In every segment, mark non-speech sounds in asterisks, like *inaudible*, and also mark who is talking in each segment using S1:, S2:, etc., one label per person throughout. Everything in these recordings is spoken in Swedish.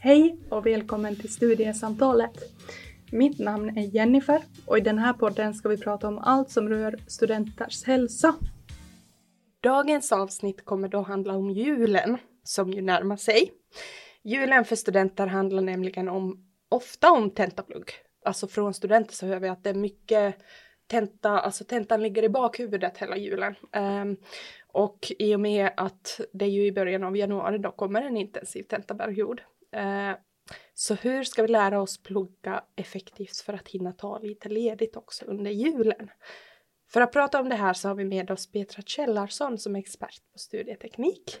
S1: Hej och välkommen till studiesamtalet. Mitt namn är Jennifer och i den här podden ska vi prata om allt som rör studenters hälsa. Dagens avsnitt kommer då handla om julen, som ju närmar sig. Julen för studenter handlar nämligen om, ofta om tentaplugg. Alltså från studenter så hör vi att det är mycket tenta, alltså tentan ligger i bakhuvudet hela julen. Um, och i och med att det ju i början av januari då kommer en intensiv tentaperiod. Uh, så hur ska vi lära oss plugga effektivt för att hinna ta lite ledigt också under julen? För att prata om det här så har vi med oss Petra Kjellarsson som är expert på studieteknik.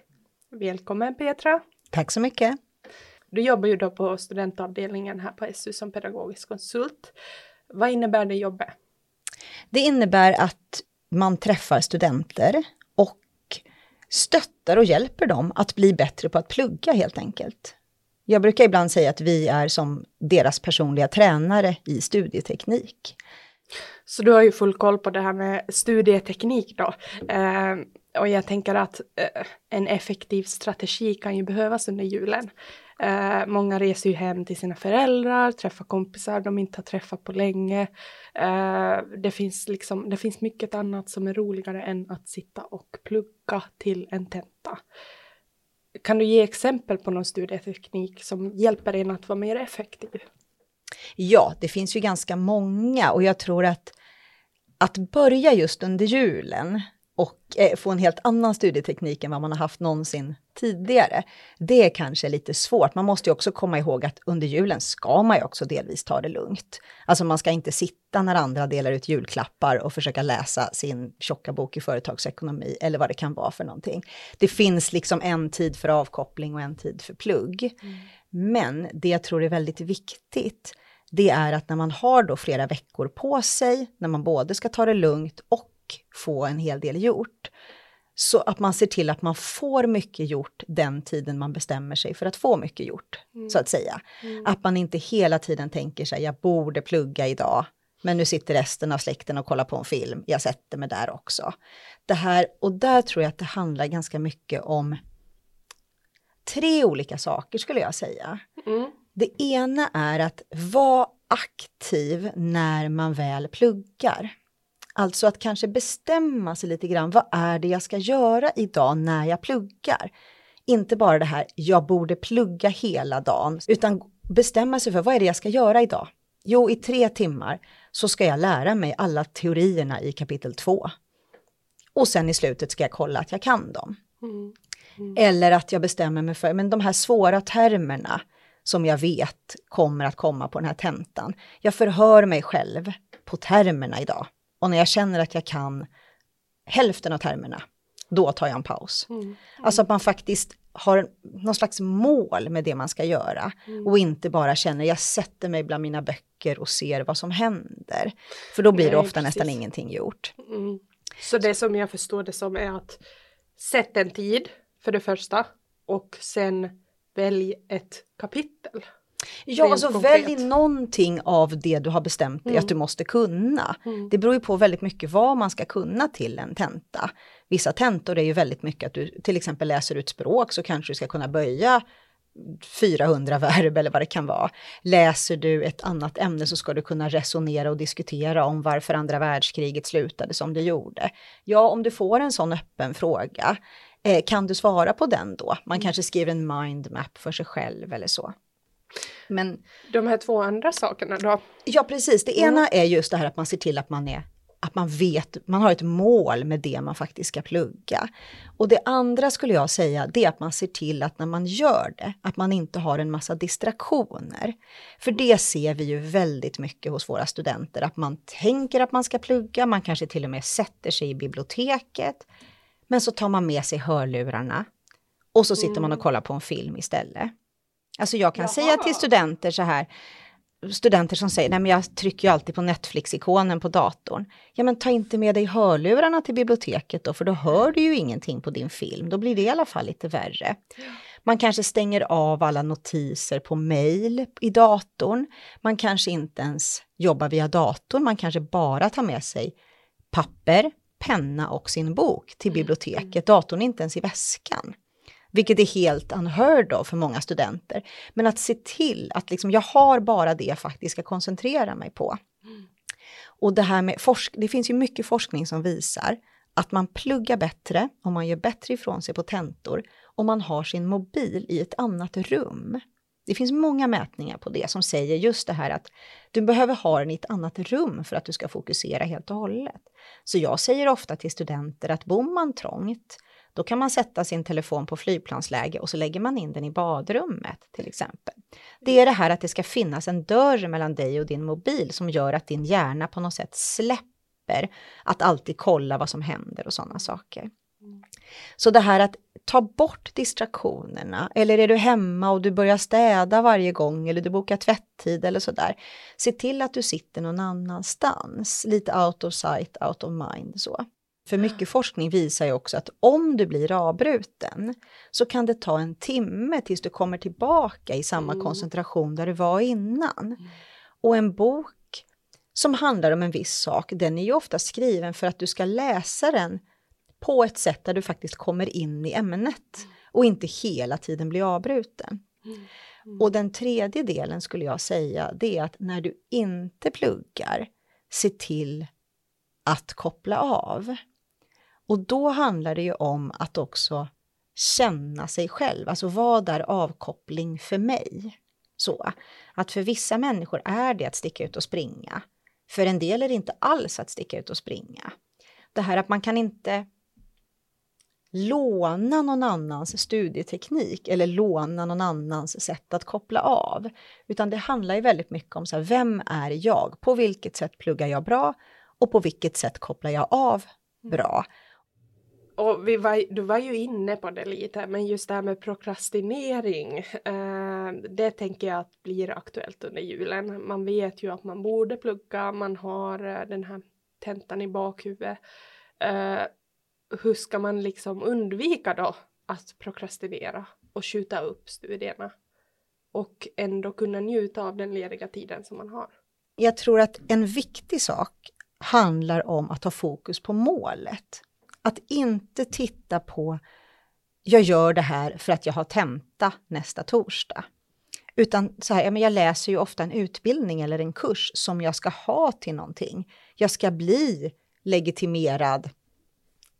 S1: Välkommen Petra!
S2: Tack så mycket!
S1: Du jobbar ju då på studentavdelningen här på SU som pedagogisk konsult. Vad innebär det jobbet?
S2: Det innebär att man träffar studenter och stöttar och hjälper dem att bli bättre på att plugga helt enkelt. Jag brukar ibland säga att vi är som deras personliga tränare i studieteknik.
S1: Så du har ju full koll på det här med studieteknik då. Eh, och jag tänker att eh, en effektiv strategi kan ju behövas under julen. Eh, många reser ju hem till sina föräldrar, träffar kompisar de inte har träffat på länge. Eh, det, finns liksom, det finns mycket annat som är roligare än att sitta och plugga till en tenta. Kan du ge exempel på någon studieteknik som hjälper en att vara mer effektiv?
S2: Ja, det finns ju ganska många och jag tror att att börja just under julen och eh, få en helt annan studieteknik än vad man har haft någonsin tidigare. Det är kanske lite svårt. Man måste ju också komma ihåg att under julen ska man ju också delvis ta det lugnt. Alltså man ska inte sitta när andra delar ut julklappar och försöka läsa sin tjocka bok i företagsekonomi eller vad det kan vara för någonting. Det finns liksom en tid för avkoppling och en tid för plugg. Mm. Men det jag tror är väldigt viktigt, det är att när man har då flera veckor på sig, när man både ska ta det lugnt och få en hel del gjort, så att man ser till att man får mycket gjort den tiden man bestämmer sig för att få mycket gjort, mm. så att säga. Mm. Att man inte hela tiden tänker sig, jag borde plugga idag, men nu sitter resten av släkten och kollar på en film, jag sätter mig där också. Det här, och där tror jag att det handlar ganska mycket om tre olika saker skulle jag säga. Mm. Det ena är att vara aktiv när man väl pluggar. Alltså att kanske bestämma sig lite grann, vad är det jag ska göra idag när jag pluggar? Inte bara det här, jag borde plugga hela dagen, utan bestämma sig för vad är det jag ska göra idag? Jo, i tre timmar så ska jag lära mig alla teorierna i kapitel två. Och sen i slutet ska jag kolla att jag kan dem. Mm. Mm. Eller att jag bestämmer mig för, men de här svåra termerna som jag vet kommer att komma på den här tentan. Jag förhör mig själv på termerna idag. Och när jag känner att jag kan hälften av termerna, då tar jag en paus. Mm. Mm. Alltså att man faktiskt har någon slags mål med det man ska göra mm. och inte bara känner jag sätter mig bland mina böcker och ser vad som händer. För då blir Nej, det ofta precis. nästan ingenting gjort.
S1: Mm. Så det som jag förstår det som är att sätt en tid för det första och sen välj ett kapitel.
S2: Ja, alltså konkret. välj någonting av det du har bestämt dig mm. att du måste kunna. Mm. Det beror ju på väldigt mycket vad man ska kunna till en tenta. Vissa tentor är ju väldigt mycket att du till exempel läser ut språk så kanske du ska kunna böja 400 verb eller vad det kan vara. Läser du ett annat ämne så ska du kunna resonera och diskutera om varför andra världskriget slutade som det gjorde. Ja, om du får en sån öppen fråga, eh, kan du svara på den då? Man mm. kanske skriver en mindmap för sig själv eller så.
S1: Men de här två andra sakerna då?
S2: Ja, precis. Det ena mm. är just det här att man ser till att man är att man vet, man har ett mål med det man faktiskt ska plugga. Och det andra skulle jag säga, det är att man ser till att när man gör det, att man inte har en massa distraktioner. För det ser vi ju väldigt mycket hos våra studenter, att man tänker att man ska plugga, man kanske till och med sätter sig i biblioteket, men så tar man med sig hörlurarna och så sitter mm. man och mm. kollar på en film istället. Alltså jag kan Jaha. säga till studenter så här, studenter som säger, nej men jag trycker ju alltid på Netflix-ikonen på datorn. Ja men ta inte med dig hörlurarna till biblioteket då, för då hör du ju ingenting på din film. Då blir det i alla fall lite värre. Man kanske stänger av alla notiser på mail i datorn. Man kanske inte ens jobbar via datorn, man kanske bara tar med sig papper, penna och sin bok till mm. biblioteket. Datorn är inte ens i väskan vilket är helt unheard of för många studenter. Men att se till att liksom, jag har bara det jag faktiskt ska koncentrera mig på. Och det här med forsk det finns ju mycket forskning som visar att man pluggar bättre och man gör bättre ifrån sig på tentor om man har sin mobil i ett annat rum. Det finns många mätningar på det som säger just det här att du behöver ha den i ett annat rum för att du ska fokusera helt och hållet. Så jag säger ofta till studenter att bor man trångt, då kan man sätta sin telefon på flygplansläge och så lägger man in den i badrummet till exempel. Det är det här att det ska finnas en dörr mellan dig och din mobil som gör att din hjärna på något sätt släpper att alltid kolla vad som händer och sådana saker. Så det här att ta bort distraktionerna, eller är du hemma och du börjar städa varje gång eller du bokar tvätttid eller sådär. Se till att du sitter någon annanstans, lite out of sight, out of mind så. För mycket forskning visar ju också att om du blir avbruten så kan det ta en timme tills du kommer tillbaka i samma mm. koncentration där du var innan. Mm. Och en bok som handlar om en viss sak, den är ju ofta skriven för att du ska läsa den på ett sätt där du faktiskt kommer in i ämnet och inte hela tiden blir avbruten. Mm. Och den tredje delen skulle jag säga, det är att när du inte pluggar, se till att koppla av. Och då handlar det ju om att också känna sig själv, alltså vad är avkoppling för mig? Så, att för vissa människor är det att sticka ut och springa. För en del är det inte alls att sticka ut och springa. Det här att man kan inte låna någon annans studieteknik eller låna någon annans sätt att koppla av. Utan det handlar ju väldigt mycket om så här, vem är jag? På vilket sätt pluggar jag bra? Och på vilket sätt kopplar jag av bra?
S1: Och vi var, du var ju inne på det lite, men just det här med prokrastinering, eh, det tänker jag att blir aktuellt under julen. Man vet ju att man borde plugga, man har eh, den här tentan i bakhuvudet. Eh, hur ska man liksom undvika då att prokrastinera och skjuta upp studierna och ändå kunna njuta av den lediga tiden som man har?
S2: Jag tror att en viktig sak handlar om att ha fokus på målet. Att inte titta på jag gör det här för att jag har tenta nästa torsdag. Utan så här, ja, men jag läser ju ofta en utbildning eller en kurs som jag ska ha till någonting. Jag ska bli legitimerad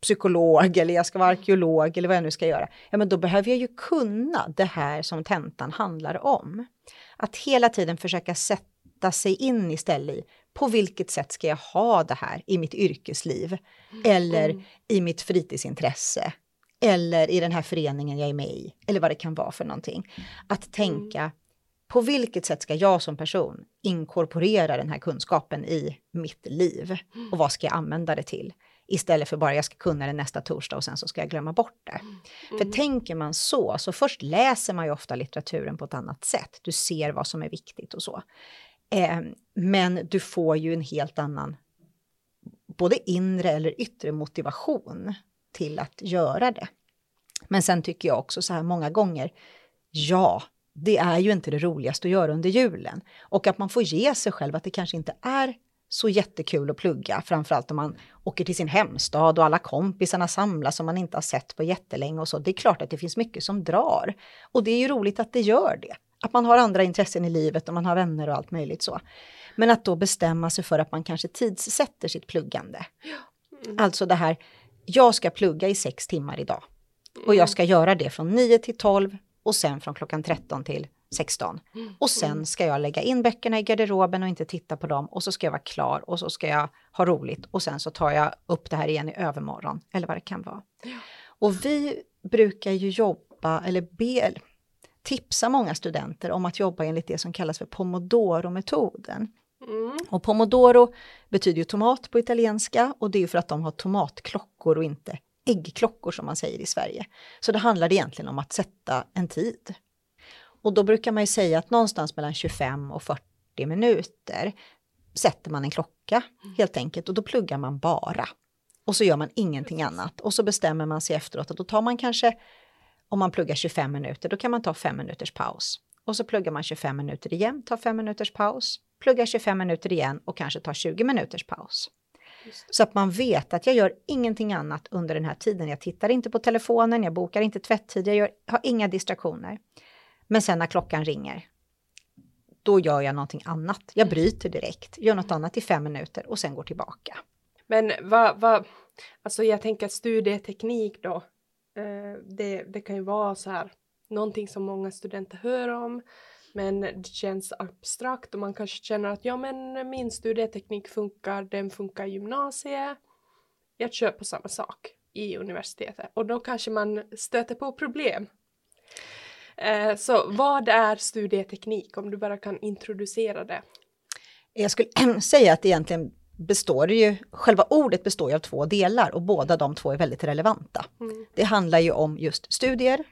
S2: psykolog eller jag ska vara arkeolog eller vad jag nu ska göra. Ja, men då behöver jag ju kunna det här som tentan handlar om. Att hela tiden försöka sätta sig in istället i på vilket sätt ska jag ha det här i mitt yrkesliv eller mm. i mitt fritidsintresse eller i den här föreningen jag är med i eller vad det kan vara för någonting. Att tänka mm. på vilket sätt ska jag som person inkorporera den här kunskapen i mitt liv och vad ska jag använda det till? Istället för bara jag ska kunna det nästa torsdag och sen så ska jag glömma bort det. Mm. För tänker man så, så först läser man ju ofta litteraturen på ett annat sätt. Du ser vad som är viktigt och så. Eh, men du får ju en helt annan både inre eller yttre motivation till att göra det. Men sen tycker jag också så här många gånger, ja, det är ju inte det roligaste att göra under julen. Och att man får ge sig själv att det kanske inte är så jättekul att plugga, framförallt om man åker till sin hemstad och alla kompisarna samlas som man inte har sett på jättelänge och så. Det är klart att det finns mycket som drar. Och det är ju roligt att det gör det. Att man har andra intressen i livet och man har vänner och allt möjligt så. Men att då bestämma sig för att man kanske tidssätter sitt pluggande. Mm. Alltså det här, jag ska plugga i sex timmar idag. Och jag ska göra det från 9 till 12 och sen från klockan 13 till 16. Mm. Och sen ska jag lägga in böckerna i garderoben och inte titta på dem och så ska jag vara klar och så ska jag ha roligt och sen så tar jag upp det här igen i övermorgon eller vad det kan vara. Och vi brukar ju jobba, eller be, tipsa många studenter om att jobba enligt det som kallas för pomodoro-metoden. Mm. Och pomodoro betyder ju tomat på italienska och det är ju för att de har tomatklockor och inte äggklockor som man säger i Sverige. Så det handlar egentligen om att sätta en tid. Och då brukar man ju säga att någonstans mellan 25 och 40 minuter sätter man en klocka helt enkelt och då pluggar man bara. Och så gör man ingenting annat och så bestämmer man sig efteråt att då tar man kanske, om man pluggar 25 minuter, då kan man ta 5 minuters paus. Och så pluggar man 25 minuter igen, tar 5 minuters paus, pluggar 25 minuter igen och kanske tar 20 minuters paus. Så att man vet att jag gör ingenting annat under den här tiden. Jag tittar inte på telefonen, jag bokar inte tvätttid, jag gör, har inga distraktioner. Men sen när klockan ringer, då gör jag någonting annat. Jag bryter direkt, gör något annat i fem minuter och sen går tillbaka.
S1: Men vad, vad alltså jag tänker studieteknik då, Eh, det, det kan ju vara så här, någonting som många studenter hör om, men det känns abstrakt och man kanske känner att ja men min studieteknik funkar, den funkar i gymnasiet, jag kör på samma sak i universitetet och då kanske man stöter på problem. Eh, så vad är studieteknik om du bara kan introducera det?
S2: Jag skulle *clears throat* säga att egentligen består ju, själva ordet består ju av två delar och båda de två är väldigt relevanta. Mm. Det handlar ju om just studier,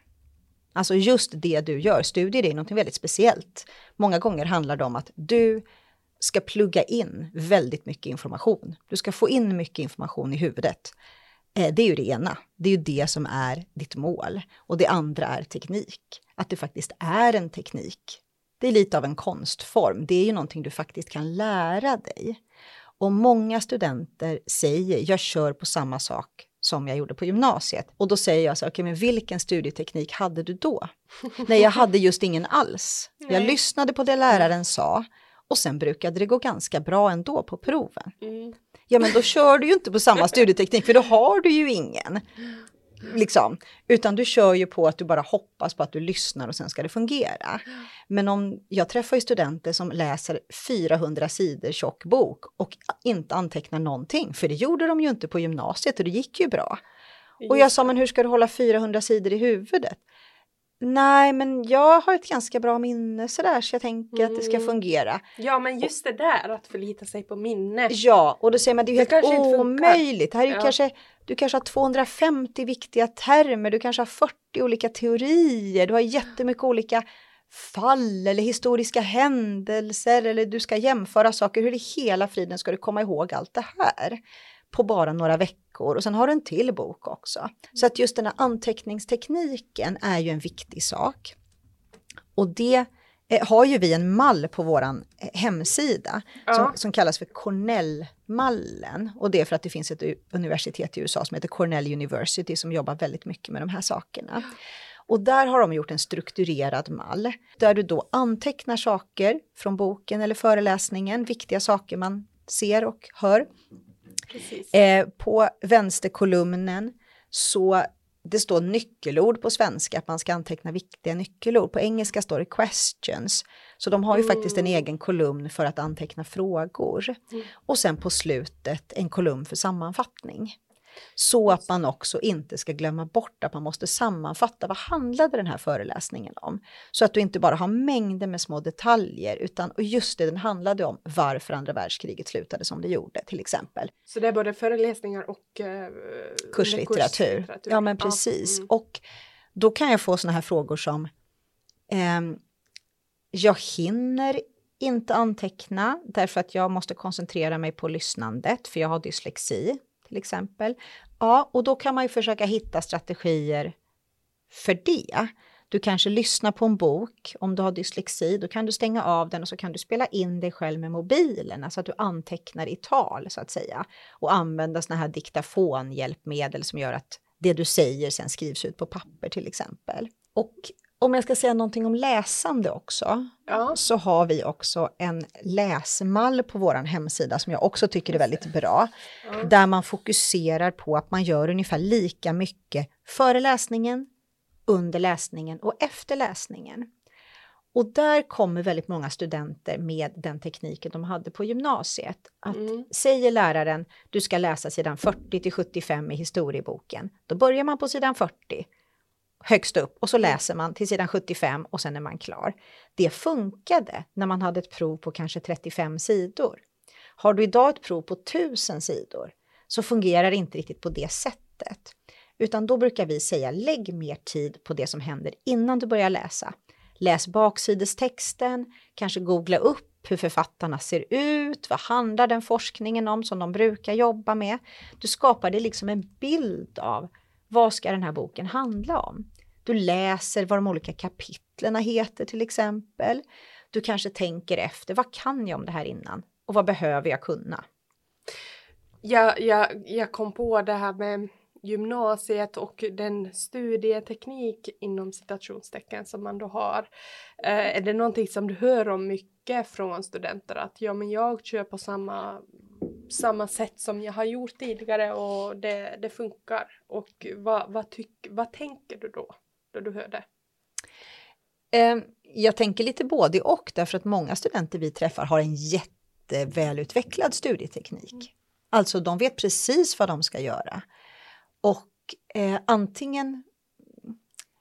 S2: alltså just det du gör. Studier är något väldigt speciellt. Många gånger handlar det om att du ska plugga in väldigt mycket information. Du ska få in mycket information i huvudet. Eh, det är ju det ena. Det är ju det som är ditt mål. Och det andra är teknik. Att det faktiskt är en teknik. Det är lite av en konstform. Det är ju någonting du faktiskt kan lära dig. Och många studenter säger, jag kör på samma sak som jag gjorde på gymnasiet. Och då säger jag så, okej okay, men vilken studieteknik hade du då? *laughs* Nej, jag hade just ingen alls. Jag lyssnade på det läraren sa och sen brukade det gå ganska bra ändå på proven. Mm. Ja, men då kör du ju inte på samma studieteknik för då har du ju ingen. Liksom. Utan du kör ju på att du bara hoppas på att du lyssnar och sen ska det fungera. Men om jag träffar ju studenter som läser 400 sidor tjock bok och inte antecknar någonting, för det gjorde de ju inte på gymnasiet och det gick ju bra. Och jag sa, men hur ska du hålla 400 sidor i huvudet? Nej, men jag har ett ganska bra minne sådär så jag tänker mm. att det ska mm. fungera.
S1: Ja, men just det där att förlita sig på minne.
S2: Ja, och då säger man det är ju det helt omöjligt. Här är ja. kanske, du kanske har 250 viktiga termer, du kanske har 40 olika teorier, du har jättemycket olika fall eller historiska händelser eller du ska jämföra saker. Hur i hela friden ska du komma ihåg allt det här? På bara några veckor och sen har du en till bok också. Så att just den här anteckningstekniken är ju en viktig sak. Och det eh, har ju vi en mall på våran eh, hemsida ja. som, som, kallas för Cornell-mallen. Och det är för att det finns ett universitet i USA som heter Cornell University som jobbar väldigt mycket med de här sakerna. Och där har de gjort en strukturerad mall där du då antecknar saker från boken eller föreläsningen, viktiga saker man ser och hör. Eh, på vänsterkolumnen så det står nyckelord på svenska, att man ska anteckna viktiga nyckelord. På engelska står det questions. Så de har ju mm. faktiskt en mm. egen kolumn för att anteckna frågor. Mm. Och sen på slutet en kolumn för sammanfattning. Så att man också inte ska glömma bort att man måste sammanfatta vad handlade den här föreläsningen om. Så att du inte bara har mängder med små detaljer utan och just det den handlade om varför andra världskriget slutade som det gjorde till exempel.
S1: Så det är både föreläsningar och eh,
S2: kurslitteratur. kurslitteratur. Ja men precis. Mm. Och då kan jag få sådana här frågor som eh, jag hinner inte anteckna därför att jag måste koncentrera mig på lyssnandet för jag har dyslexi till exempel. Ja, och då kan man ju försöka hitta strategier för det. Du kanske lyssnar på en bok, om du har dyslexi, då kan du stänga av den och så kan du spela in dig själv med mobilen, alltså att du antecknar i tal så att säga. Och använda sådana här diktafonhjälpmedel som gör att det du säger sen skrivs ut på papper till exempel. Och om jag ska säga någonting om läsande också, ja. så har vi också en läsmall på vår hemsida som jag också tycker är väldigt bra. Ja. Där man fokuserar på att man gör ungefär lika mycket före läsningen, under läsningen och efter läsningen. Och där kommer väldigt många studenter med den tekniken de hade på gymnasiet. Att mm. säger läraren, du ska läsa sidan 40 till 75 i historieboken, då börjar man på sidan 40 högst upp och så mm. läser man till sidan 75 och sen är man klar. Det funkade när man hade ett prov på kanske 35 sidor. Har du idag ett prov på 1000 sidor så fungerar det inte riktigt på det sättet. Utan då brukar vi säga lägg mer tid på det som händer innan du börjar läsa. Läs baksidestexten, kanske googla upp hur författarna ser ut, vad handlar den forskningen om som de brukar jobba med. Du skapar dig liksom en bild av vad ska den här boken handla om? Du läser vad de olika kapitlerna heter till exempel. Du kanske tänker efter, vad kan jag om det här innan? Och vad behöver jag kunna?
S1: Jag, jag, jag kom på det här med gymnasiet och den studieteknik inom citationstecken som man då har. Eh, är det någonting som du hör om mycket från studenter att ja men jag kör på samma, samma sätt som jag har gjort tidigare och det, det funkar. Och vad, vad, tyck, vad tänker du då, då du hör det?
S2: Eh, jag tänker lite både och därför att många studenter vi träffar har en jättevälutvecklad studieteknik. Mm. Alltså de vet precis vad de ska göra. Och eh, antingen,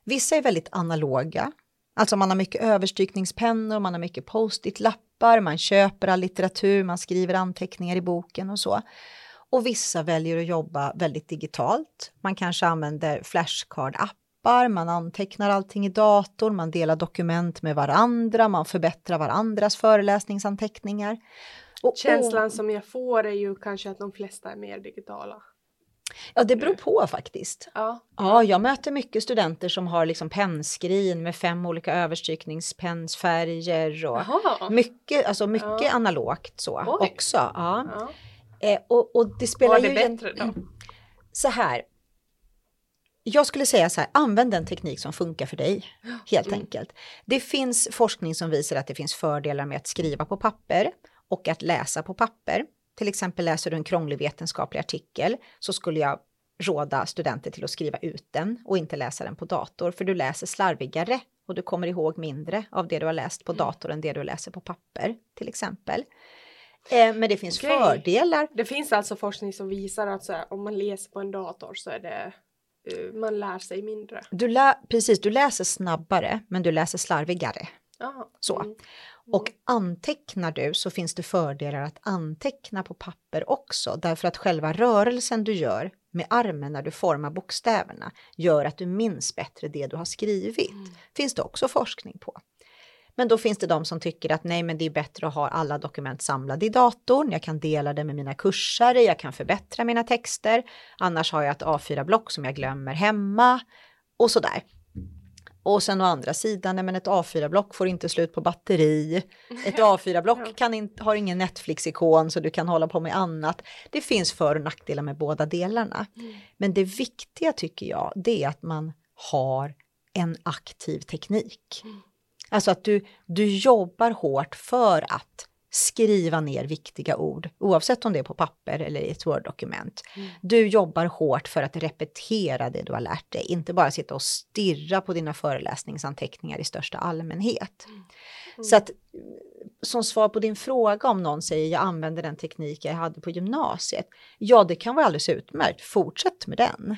S2: vissa är väldigt analoga, alltså man har mycket överstrykningspennor, man har mycket post-it-lappar, man köper all litteratur, man skriver anteckningar i boken och så. Och vissa väljer att jobba väldigt digitalt. Man kanske använder flashcard-appar, man antecknar allting i dator, man delar dokument med varandra, man förbättrar varandras föreläsningsanteckningar.
S1: Och, Känslan som jag får är ju kanske att de flesta är mer digitala.
S2: Ja, det beror på faktiskt. Ja. ja, jag möter mycket studenter som har liksom pennskrin med fem olika överstrykningspennsfärger och Aha. mycket, alltså mycket ja. analogt så Oj. också. Ja. ja. Eh, och, och det spelar
S1: Var
S2: det
S1: ju bättre då?
S2: Så här. Jag skulle säga så här, använd den teknik som funkar för dig, helt mm. enkelt. Det finns forskning som visar att det finns fördelar med att skriva på papper och att läsa på papper till exempel läser du en krånglig vetenskaplig artikel så skulle jag råda studenter till att skriva ut den och inte läsa den på dator, för du läser slarvigare och du kommer ihåg mindre av det du har läst på mm. dator än det du läser på papper, till exempel. Eh, men det finns okay. fördelar.
S1: Det finns alltså forskning som visar att här, om man läser på en dator så är det man lär sig mindre.
S2: Du lä precis, du läser snabbare, men du läser slarvigare.
S1: Aha.
S2: Så. Mm. Och antecknar du så finns det fördelar att anteckna på papper också, därför att själva rörelsen du gör med armen när du formar bokstäverna gör att du minns bättre det du har skrivit. Mm. Finns det också forskning på. Men då finns det de som tycker att nej, men det är bättre att ha alla dokument samlade i datorn. Jag kan dela det med mina kursare, jag kan förbättra mina texter. Annars har jag ett A4-block som jag glömmer hemma och sådär. Och sen å andra sidan, men ett A4-block får inte slut på batteri. Ett *laughs* A4-block kan in, har ingen Netflix-ikon så du kan hålla på med annat. Det finns för och nackdelar med båda delarna. Mm. Men det viktiga tycker jag, det är att man har en aktiv teknik. Mm. Alltså att du, du jobbar hårt för att skriva ner viktiga ord, oavsett om det är på papper eller i ett Word-dokument. Mm. Du jobbar hårt för att repetera det du har lärt dig, inte bara sitta och stirra på dina föreläsningsanteckningar i största allmänhet. Mm. Mm. Så att som svar på din fråga om någon säger jag använder den teknik jag hade på gymnasiet. Ja, det kan vara alldeles utmärkt. Fortsätt med den.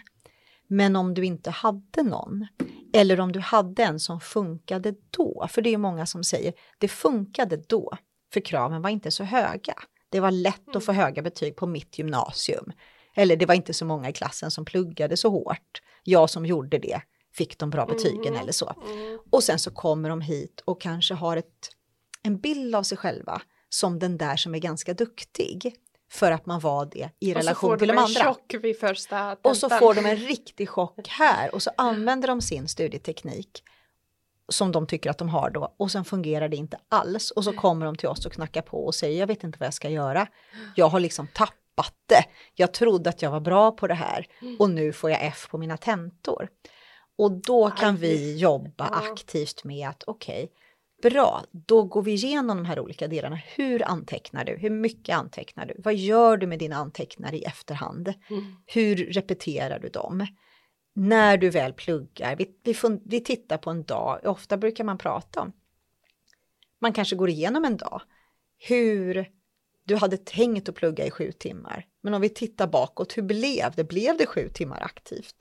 S2: Men om du inte hade någon, eller om du hade en som funkade då, för det är många som säger det funkade då, för kraven var inte så höga. Det var lätt att få mm. höga betyg på mitt gymnasium. Eller det var inte så många i klassen som pluggade så hårt. Jag som gjorde det fick de bra betygen mm. eller så. Mm. Och sen så kommer de hit och kanske har ett, en bild av sig själva som den där som är ganska duktig. För att man var det i relation till de andra. Och så får de
S1: en chock vid första tentan.
S2: Och så får de en riktig chock *laughs* här och så använder de sin studieteknik som de tycker att de har då och sen fungerar det inte alls och så kommer de till oss och knackar på och säger jag vet inte vad jag ska göra. Jag har liksom tappat det. Jag trodde att jag var bra på det här mm. och nu får jag F på mina tentor. Och då kan vi jobba aktivt med att okej, okay, bra, då går vi igenom de här olika delarna. Hur antecknar du? Hur mycket antecknar du? Vad gör du med dina antecknare i efterhand? Mm. Hur repeterar du dem? när du väl pluggar, vi, vi, vi tittar på en dag, ofta brukar man prata om, man kanske går igenom en dag, hur du hade tänkt att plugga i sju timmar. Men om vi tittar bakåt, hur blev det? Blev det sju timmar aktivt?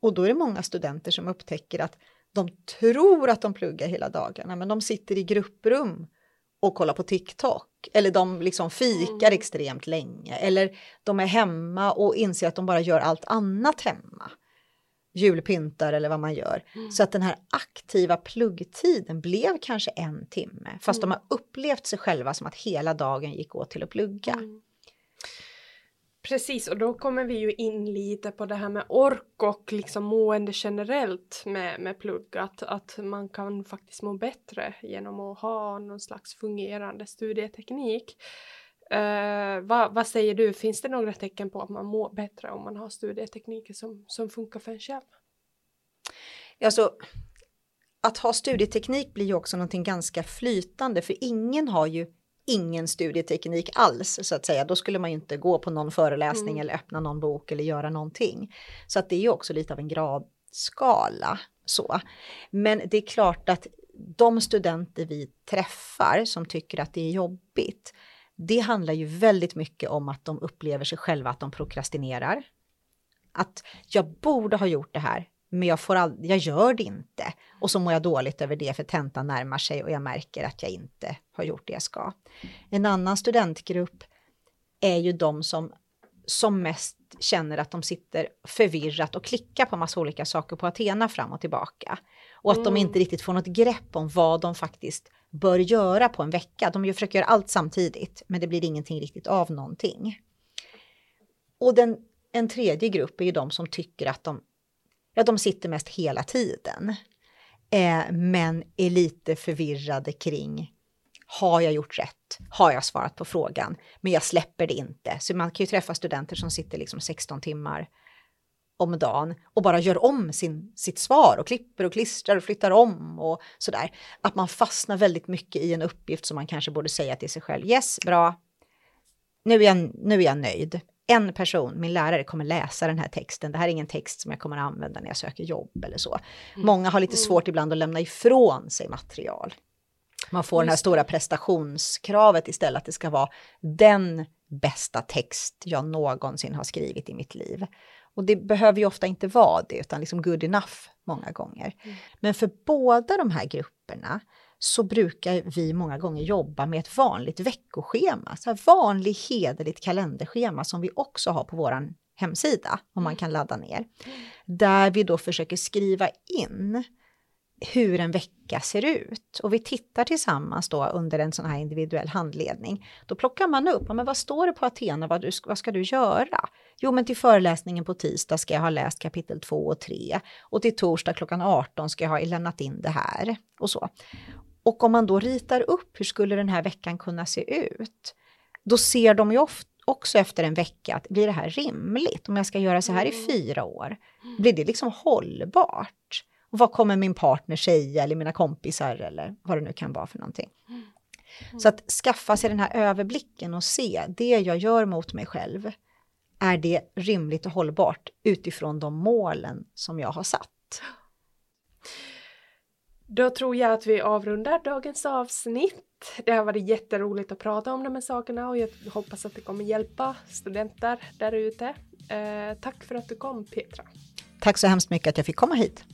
S2: Och då är det många studenter som upptäcker att de tror att de pluggar hela dagarna, men de sitter i grupprum och kollar på TikTok. Eller de liksom fikar mm. extremt länge. Eller de är hemma och inser att de bara gör allt annat hemma julpyntar eller vad man gör. Mm. Så att den här aktiva pluggtiden blev kanske en timme, fast mm. de har upplevt sig själva som att hela dagen gick åt till att plugga. Mm.
S1: Precis, och då kommer vi ju in lite på det här med ork och liksom mående generellt med, med plugg. Att, att man kan faktiskt må bättre genom att ha någon slags fungerande studieteknik. Eh, uh, vad, vad, säger du, finns det några tecken på att man mår bättre om man har studietekniker som, som funkar för en själv?
S2: Alltså, att ha studieteknik blir ju också någonting ganska flytande, för ingen har ju ingen studieteknik alls så att säga. Då skulle man ju inte gå på någon föreläsning mm. eller öppna någon bok eller göra någonting. Så att det är ju också lite av en gradskala så. Men det är klart att de studenter vi träffar som tycker att det är jobbigt, det handlar ju väldigt mycket om att de upplever sig själva att de prokrastinerar. Att jag borde ha gjort det här, men jag, får all, jag gör det inte. Och så mår jag dåligt över det för tentan närmar sig och jag märker att jag inte har gjort det jag ska. En annan studentgrupp är ju de som, som mest känner att de sitter förvirrat och klickar på massa olika saker på Athena fram och tillbaka. Och att mm. de inte riktigt får något grepp om vad de faktiskt bör göra på en vecka. De försöker göra allt samtidigt, men det blir ingenting riktigt av någonting. Och den, en tredje grupp är ju de som tycker att de ja, de sitter mest hela tiden. Eh, men är lite förvirrade kring har jag gjort rätt? Har jag svarat på frågan? Men jag släpper det inte. Så man kan ju träffa studenter som sitter liksom 16 timmar om dagen och bara gör om sin, sitt svar och klipper och klistrar och flyttar om och sådär. Att man fastnar väldigt mycket i en uppgift som man kanske borde säga till sig själv. Yes, bra. Nu är jag, nu är jag nöjd en person, min lärare, kommer läsa den här texten. Det här är ingen text som jag kommer att använda när jag söker jobb eller så. Mm. Många har lite mm. svårt ibland att lämna ifrån sig material. Man får Just det här stora prestationskravet istället, att det ska vara den bästa text jag någonsin har skrivit i mitt liv. Och det behöver ju ofta inte vara det, utan liksom good enough många gånger. Mm. Men för båda de här grupperna så brukar vi många gånger jobba med ett vanligt veckoschema, så här vanlig hederligt kalenderschema som vi också har på vår hemsida, om man kan ladda ner. Där vi då försöker skriva in hur en vecka ser ut. Och vi tittar tillsammans då under en sån här individuell handledning. Då plockar man upp, men vad står det på Athena, vad, du, vad ska du göra? Jo, men till föreläsningen på tisdag ska jag ha läst kapitel 2 och 3 och till torsdag klockan 18 ska jag ha lämnat in det här och så. Och om man då ritar upp hur skulle den här veckan kunna se ut, då ser de ju ofta också efter en vecka att blir det här rimligt? Om jag ska göra så här i mm. fyra år, blir det liksom hållbart? Och vad kommer min partner säga eller mina kompisar eller vad det nu kan vara för någonting. Mm. Så att skaffa sig den här överblicken och se det jag gör mot mig själv. Är det rimligt och hållbart utifrån de målen som jag har satt?
S1: Då tror jag att vi avrundar dagens avsnitt. Det har varit jätteroligt att prata om de här sakerna och jag hoppas att det kommer hjälpa studenter där ute. Eh, tack för att du kom Petra.
S2: Tack så hemskt mycket att jag fick komma hit.